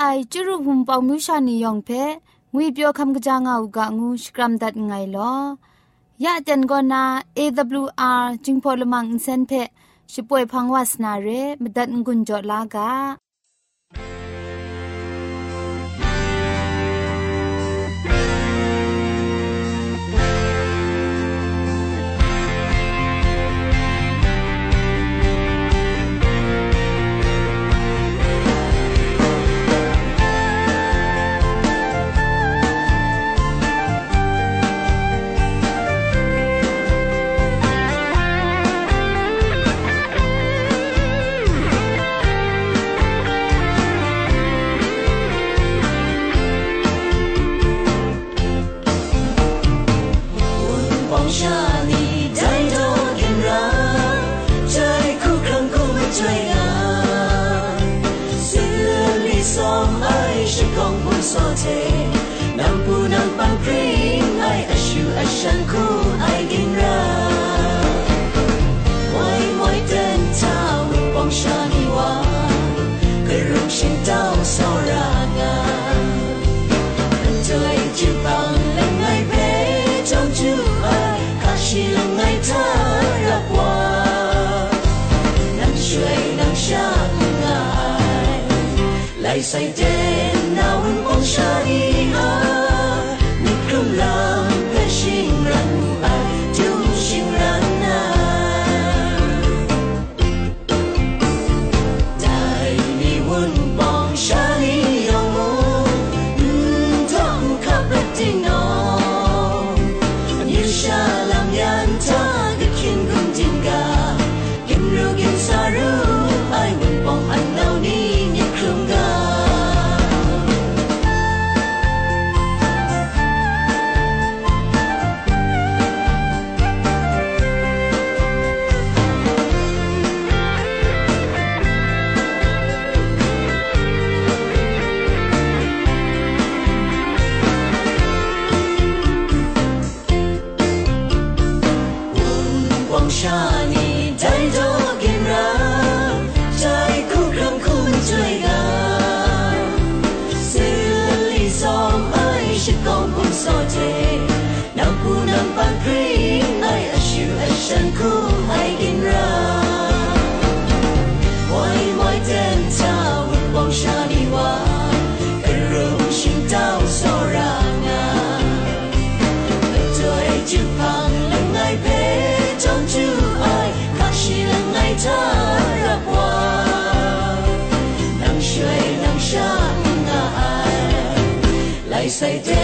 ไอจุรุภุมปองมิวชานียองเพงุยเปียวคำกะจางอูกะงูสกรัมดัดไงลอยะเจนกอนา AWR จิงพอลมังอินเซนเพช่วยพังวาสนาเรมดัดงุนจอลากา ใส่เ say,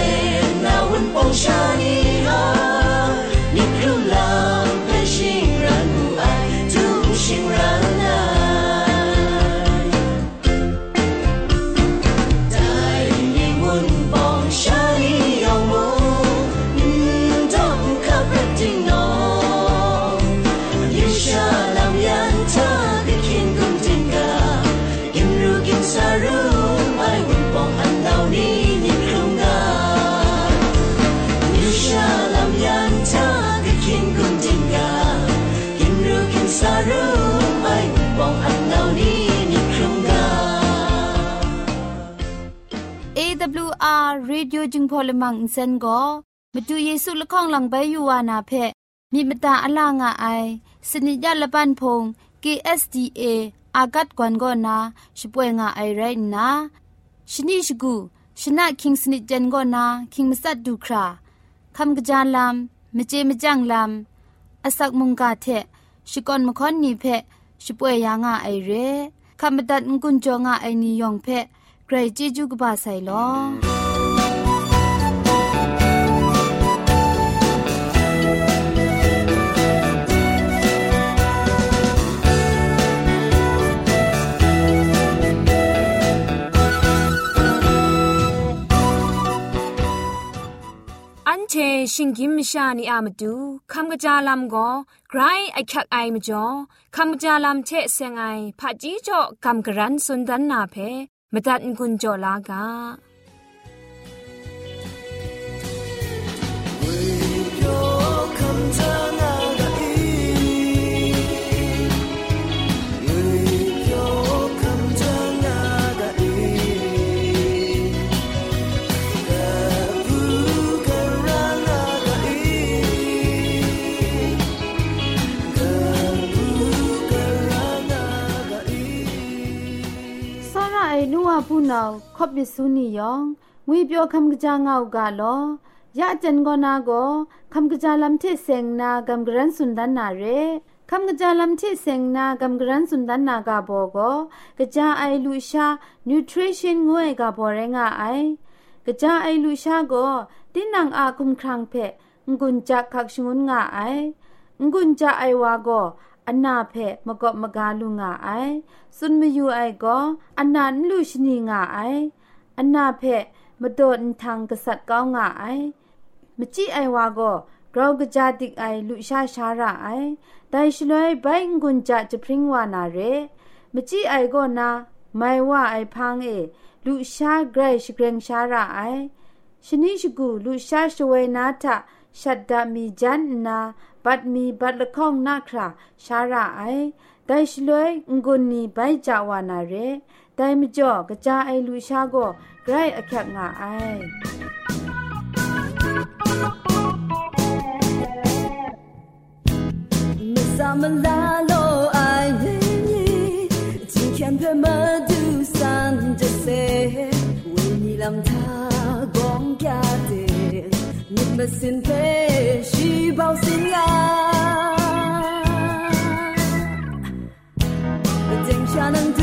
จึงพอลมังอินเซนก็มาดูเยซูละข้องหลังใบยูวานาเพมีมตาอลางอไอสนิจยาละปันพง KSDA อากัดกวนก็นาช่วยงาไอไรนะชนิชกูชนะคิงสนิจเจนก็นาคิงมัสัดดูคราคำกระจายลำมเจมจังลำอาศักมุงกาเทชิกอนมคอนนีเพช่วยยางาไอเรคำบัดงกุนจงาไอนิยองเพใครจีจูกบาไซลอ ชชิงกิมชานีอามาดูคำกะจาลำก็ไกรไอคักไอมาจ่อคำกะจาลำเชเซงไอผาจีจ่อคำกระรันสุนดันนาเพมตัดกุญจ่อลากา နူဝဖူနောခော့ပစ်ဆုနီယောင်ငွေပြောคำกะจางเอากาลอยะจันกอนาโกคำกะจาลัมเทเซงนากำกรันสุนดันนาเรคำกะจาลัมเทเซงนากำกรันสุนดันนากาโบโกกะจาไอลูชานิวทริชั่นงวยกาโบเรงาไอกะจาไอลูชาโกตินังอาคุมครังเพงุนจักคักชงุนงาไองุนจะไอวาโก อันนาเพมกบมกาลุงาไอสุนมยูไอโกอันนันลูชนีงาไออันนาเพมโดนทางกษัตริย์ก้าวงาไอมจิไอวาโกกราวกะจาติกไอลุชาชาระไอไดชลวยใบงุนจจะพริ้งวานาเรมจิไอโกนาไม่ว่าไอพังเอลุชาไกรชเกรงชาระไอชนิชกูลุชาชเวนาทะชัดดามีจันนา บัดมีบัดละข้องนาคราชาระไอแต่ชลวยงุนนีใบจาวานาเรแต่มจอกระจาไลูชาโกไกรอแคบงาไอมิซามลาโลไอเดนีจิงแคมเปมาดูซันจากอง 下能懂下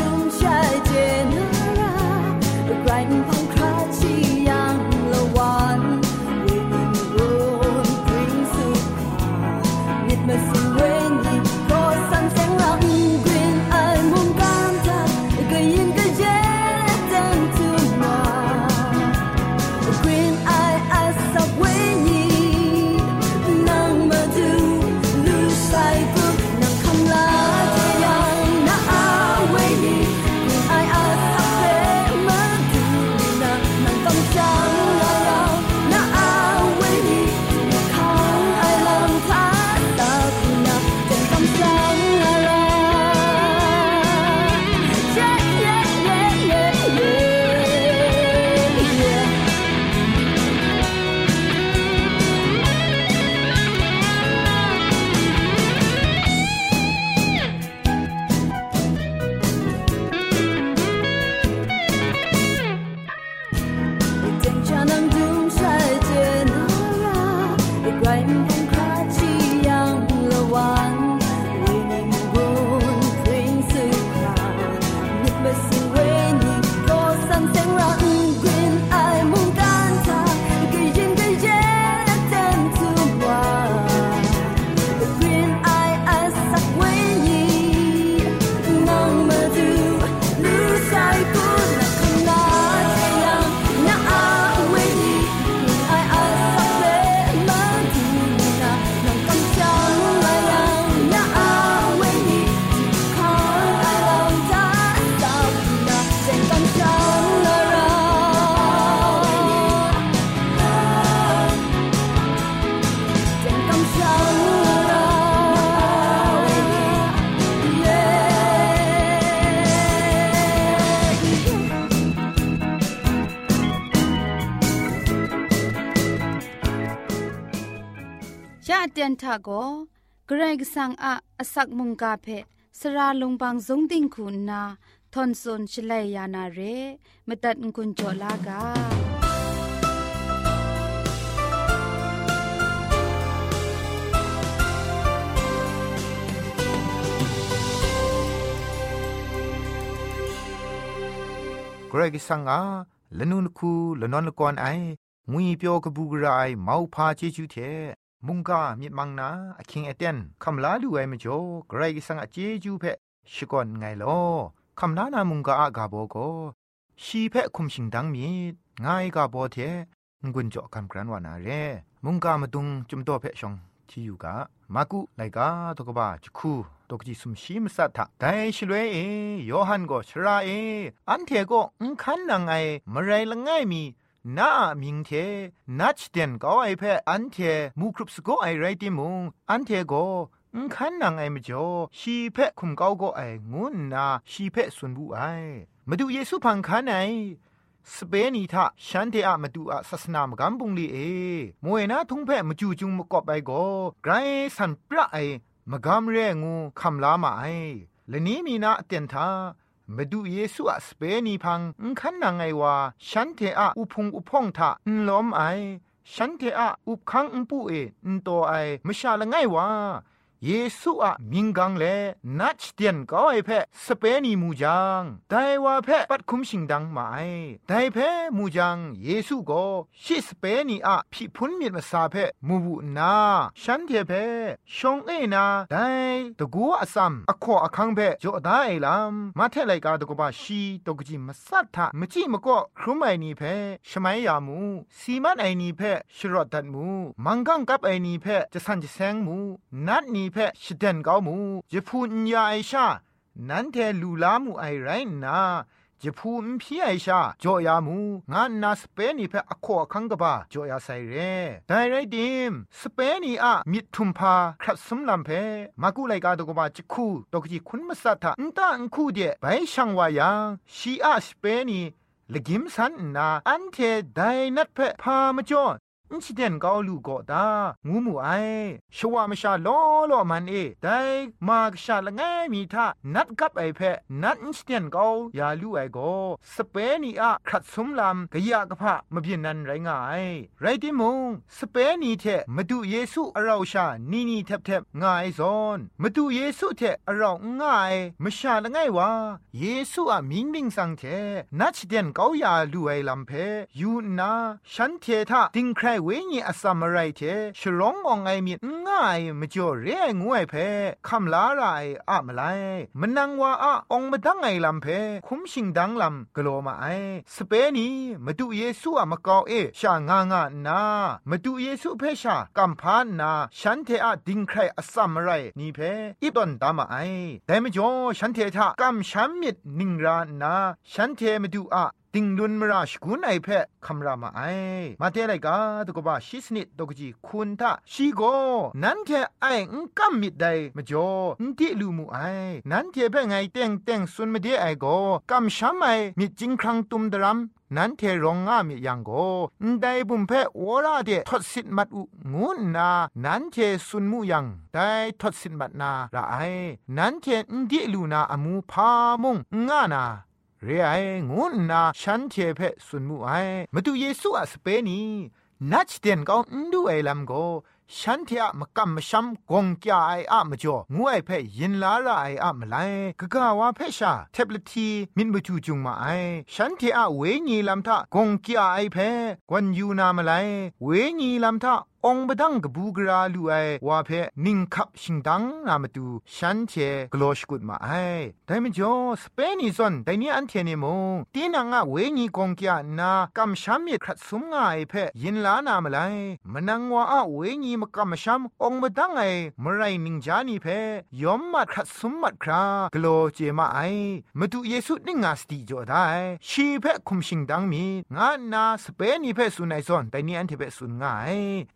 ทาโกเกรกสังอะอสักมุงกาเพสราลงบางสงติงคุณนาทอนซนชลัยยานาเรมตัดกุญจลากาเกรกสังอาลนุนคูละนนกอนไองุยเปียวกบูกรายเมาพาเจจูเท มุงกามิมังนาอคิงเอเตนคำลาดูไอมจ่อกรกสังอาเจจูเพชิกอนไงลอคำลานามุงกาอากาโบโกชีเพคุมชิงดังมีง่ายกาโบเทงุนจ่อคำกรันวานาเรมุงกามาตุงจุมโตเพชองที่อยู่กะมากุไลกาตกบ้าจคูตกจิสุมชีมสัทธะแต่ชลวยเอยอหันก็ชราเออันเทก็อุคันนางไอมไรละง่ายมี นามิงเทนัชเดนก็ไอเพอันเทมูครุปสโกไอไรติมุงอันเทก็อุคันนางไอมจ่อชีเพคุมเกาก็ไองุนนาชีเพสุนบุไอมาดูเยซูพังคันไอสเปนีทาฉันเทอะมาดูอะศาสนามกัมบุงลีเอมวยนะทุงเพะมาจูจุงมกอบไปก็ไกรสันปะไอมกามเรงูคำลามาไอและนี้มีนาเตียนทา มาดูเยซูอะสเปนีพังอุคันนางไงวาฉันเทอะอุพงอุพงทะอุล้อมไอฉันเทอะอุคังอุปูเออุโตไอมชาละไงวา เยซูอะมิงกังเลนัดเตียนก็ไอเพสเปนีมูจังแต่ว่าเพปัดคุมชิงดังมาไอแต่เพมูจังเยซูก็ชิสเปนีอะพิพุนมีมาซาเพมูบุนาฉันเทเพชงเอนาแต่ตะกัวอซัมอขออคังเพจอดาไอลัมมาเทไลกาตะกบาชีตกจิมาสัทธะมจิมก็ครุมไอนีเพชมัยยามูสีมันไอนีเพชรอดัดมูมังกังกับไอนีเพจะสันจะแซงมูนัดนีเพชิเดนเกามูจะพูนยาไอชานั้นเทลูลามูไอไรนาจะพูนพี่ไอชาจอยามูงานนาสเปนีเพอโคคังกบาจอยาไซเรแต่ไรดิมสเปนีอะมิทุมพาครัดสมลัมเพมากุไลกาตกบาจิคูตกจิคุณมสัทธะอุนตาอันคูเดไปช่างวายังชีอาสเปนีลกิมสันนาอันเทไดนัดเพพามาจอ อินซิเดนกาลูก็ตางูมูไอชวามชาลอลอมันเอไดมากชาละไงมีท่านัดกับไอเพนัดอินซิเดนกายาลูไอโกสเปนีอะครัดสมลำกะยากะพะมะเพียนนันไรงายไรติมงสเปนีเทมาดูเยซูอราชานีนีแทบแทบงายซอนมาดูเยซูเทอราง่ายมชาละไงวะเยซูอะมิงมิงสังเทนัดเดนกายาลูไอลำเพยูนาฉันเททาติงใครวญีอสัมไรเทชร้ององไอมีง่ายมจ่อเรียงวยเพคำลาไรอะมไลมันนังว่าอะองมาดังไงลำเพคุ้มชิงดังลำกลัวมาไอสเปนีมาดูเยซูอะมาเกาเอชางางานามาดูเยซูเพชากัมพานนาฉันเทอะดิงใครอสัมไรนี่เพอีตอนตามาไอแต่มจ่อฉันเททะกัมชัมมิดนิงรานาฉันเทมาดูอะ ติงดุนมราชกุนไอเพะคำรามาไอมาเทไรกาตกบาชิสนิดตกจีคุณทาชีโกนั้นเทไออุกัมมิดไดมจ่ออุติลูมูไอนั้นเทเพะไงเต็งเต็งสุนมาเดไอโกกัมชัมไอมิจิงครังตุมดรัมนั้นเทรองงามิยังโกได้บุมเพวราเดทศสิทมัดอุงูนา นั้นเทสุนมูยังได้ทศสิทมัดนาละไอนั้นเทนดิลูนาอมูพามุงงานา เรไองุนนาฉันเทเพสุนมูไอมาดูเยซูอะสเปนีนัดเดนก็ดูไอลัมโกฉันเทอะมกัมมชัมกงกยาไออะมจ่องูไอเพยินลาระไออะมไลกะกะวาเพชาเทบลทีมินบจูจุงมาไอฉันเทอะเวญีลัมทะกงกยาไอเพกวนยูนามาไลเวญีลัมทะ องบดังกบูกราลูไอวาเพนิงคับชิงดังนามาดูฉันเทกลอชกุดมาไอแต่มจ่อสเปนิซอนแต่นี่อันเทเนมงตีนังอะเวญีกงกยานากัมชัมเมครัดสุมงาไอเพยินลานามาไลมนังวาอะเวญีมกัมชัมองบดังไอมไรนิงจานีเพยอมมัดครัดสุมมัดครากลอเจมาไอมาดูเยซูนิงาสติจ่อได้ชีเพคุมชิงดังมีงานาสเปนีเพสุนัยซอนแต่นี่อันเทเพสุนงาไอ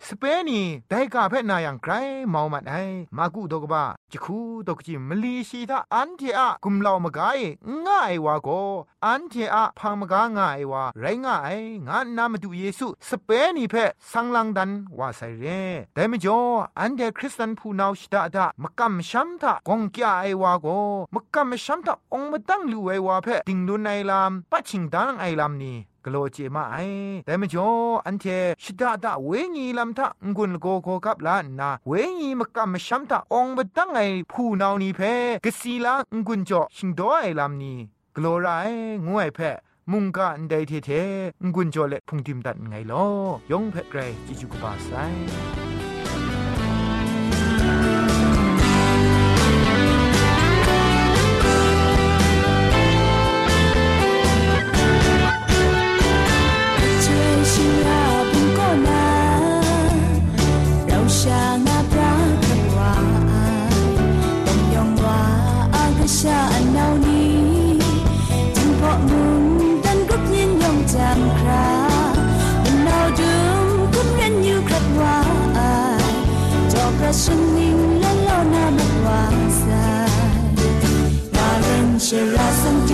สเปนีได้กาเพนายังไกรเมามันไอมากุดกบะจิคูดกจิมลีชีตาอันเทอะกุมลาวมกายง่ายวาโกอันเทอะพังมกาง่ายวาไรง่าไองานนามาดูเยซูสเปนีเพสังลังดันวาไซเรแต่มจ่ออันเดคริสตันผู้นาวชิดาดามกัมชัมทากงกยาไอวาโกมกัมชัมทาองมาตั้งลู่ไอวาเพติงดุนไอลามปัชิงดังไอลามนี่ กโลเจมาไอแต่มจ่ออันเทชิดาดาเวงีลำทะงุนโกโกกับลานาเวงีมกะมชัมทะองบดังไอผู้นานีเพกสีลางุนจ่อชิงดอไอลำนี้กโลไรงวยเพมุงกันไดเทเทงุนจ่อเลพุงทิมตัดไงลอยงเพไกรจิจุกบาไซาอันเนานี้จึงเพาะมุนดันกุบยินยองจำคราอันเนาดึงกุบเรียนอยู่ครับว่าอาจอบประชันนิ่งและเล่าหน้ามัาวางสายมาเล่นเชราสังเก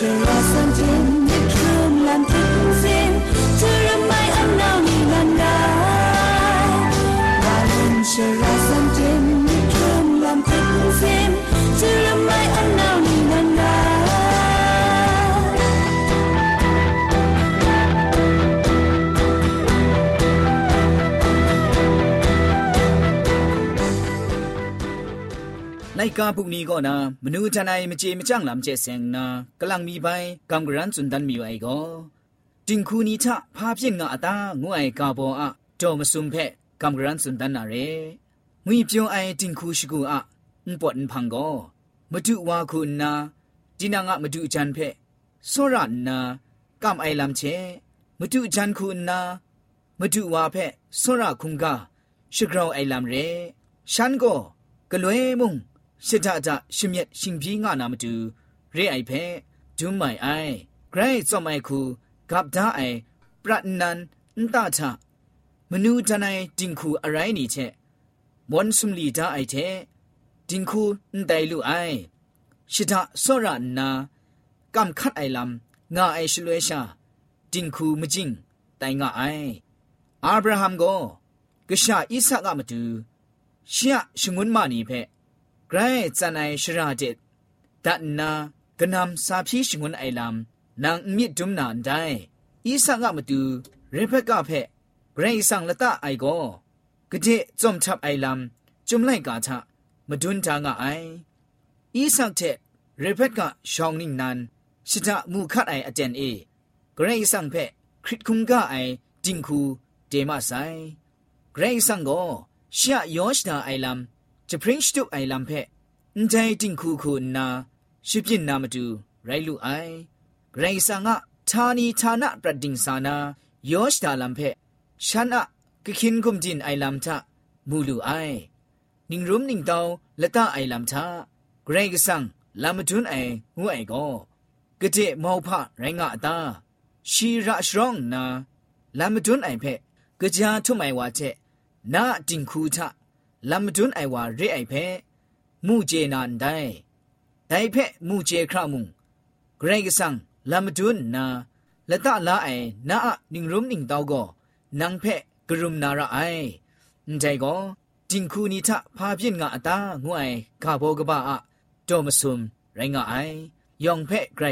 จะ三千กสัก กาพุกนี้ก็นะมนูทนายมเจมจ้างลำเจเซงนะกำลังมีใบกำกรันสุนดันมีไว้ก็จิงคูนี้ชะพาเพียนงาตางวยกาโบอะจอมสุมเพกำกรันสุนดันนาเรงุยเปียวไอจิงคูชิกูอะอุปวดพังก็มาดูว่าคุณนะจีนางะมาดูจันเพโซรันนะกำไอลำเชมาดูจันคุณนะมาดูว่าเพโซระคุงกาชิกราวไอลำเรฉันก็กลวยมุง ရှစ်ထအတရှမြက်ရှင်ပြေးငါနာမတူရဲအိုက်ဖဲဂျွမ်မိုင်အိုင်ဂရိုင်းစော့မိုင်ခုဂပ်ဒါအိုင်ပရနန်အန်တာချမနူတနိုင်တင်ခုအရိုင်းနေချက်မွန်စုံလီဒါအိုက်တဲ့တင်ခုအန်တိုင်လူအိုင်ရှစ်ထစော့ရနာကမ်ခတ်အိုင်လမ်ငါအိုင်ရှလွဲရှာတင်ခုမကျင်းတိုင်ငါအိုင်အာဗြဟံကိုကရှာအိဆာကမတူရှရရှငွန်းမနီဖက် ไตงาไออับราฮัมก็กษาอิสากามาดูเชียชงุนมานีเพไกรจันไอชราเจดันนากนำสาพีชงุนไอลำนางมิดดุมนานได้อิสากามาดูเรเบกาเพไกรสังละตาไอโกกะเจจอมทับไอลำจุมไลกาทะมาดุนจางาไออีสักเทเรเบกาชองนิ่งนันชิตามูคัดไออเจนเอไกรสังเพคริตคุงกาไอจิงคูเดมาไซไกรสังโกชะยอชดาไอลัม จะพริ้งสตุไอลัมเพนใจจิงคูคูนาชิปินนามาดูไรลูไอไกรสังะทานีทานะประดิงสานายอชดาลัมเพฉันอะกะคินกุมจินไอลัมทะมูลูไอนิงรุมนิงเตาละตาไอลัมทะไกรกสังลามจุนไอหูไอโก กะเจมอพะไรงะตาชีระชรองนาลามดุนไอเพกะจาทุไมวาเจนาจิงคูทะ ลามดุนไอวาเรไอเพมูเจนันไดไดเพมูเจครามุงเกรงกสังลามดุนนาละตะลาไอนาอะนิงรุมนิงตาวก็นางเพกรุมนาระไอใจก็จิงคูนิทะพาพินงะตางวยกาโบกบะอะโตมซุมไรงะไอยองเพไกร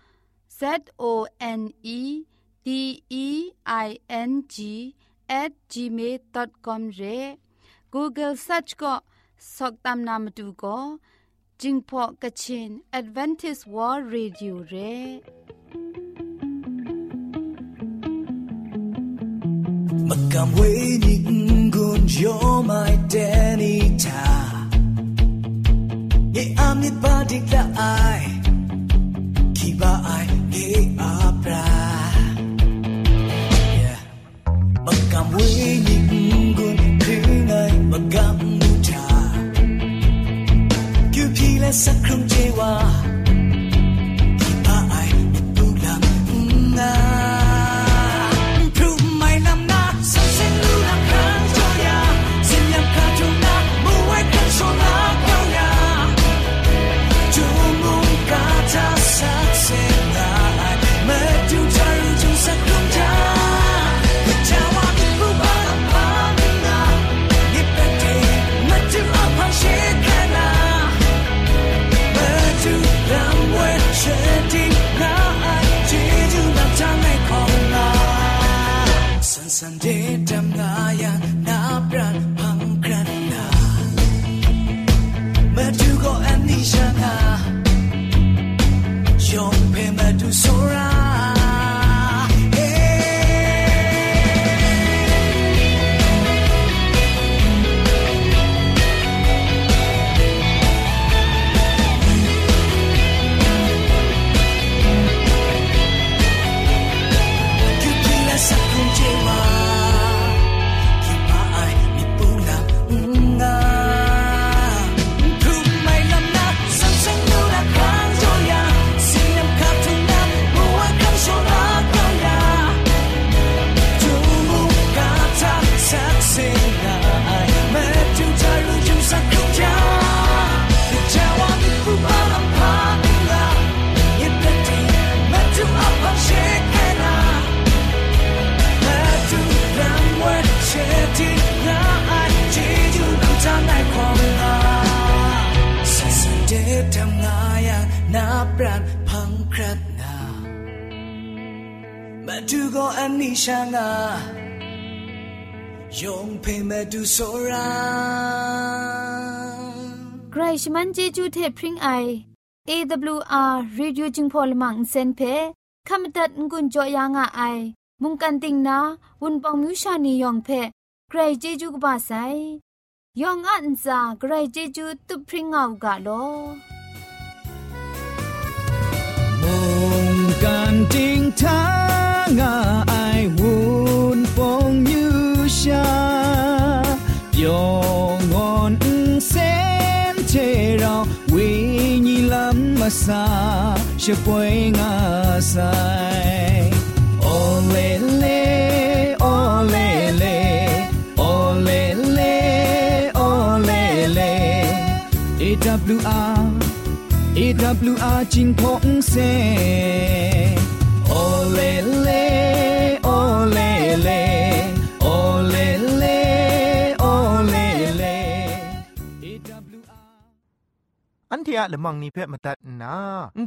Z O N E D E I N G at gmail.com re Google search ko soktam namatu ko jingpo kachin Adventist World Radio re Makam we ning gun jo my danny ta Ye amit padik la ai ใครชมันเจจูเทพริงไอ AWR Radio จึงพอลมังเซนเพขามตัดงุนจอยางอไอมุงกันติงนาวุนปองมิวชานียองเพใครเจจูกบาไซยองอันซาใครเจจูตุพริงเอากาโล 干顶他啊爱温风雨下，永安sen che rao we ni lam masa she poi nga sai ole le AWR จิงพงเซโอเลเลโอเลเล ทียละมังนิเพ่มาตัดนา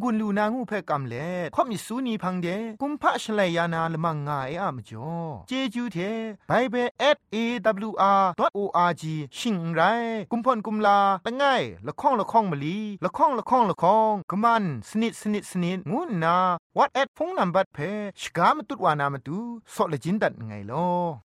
งุนลูนางูเพ่กำเล่ข่อมิสูนีพังเดกุมพะชเลยานาละมังงาเออะมจ่อเจจูเทไบเบิล @awr.org ชิงไรกุมพ่นกุมลาละง่ายละข้องละข้องมะลีละข้องละข้องละข้องกะมันสนิดสนิดสนิดงูนาวัดแอดพงนัมบัดเพชกามตุดวานามตุซอเลจินดัดไงลอ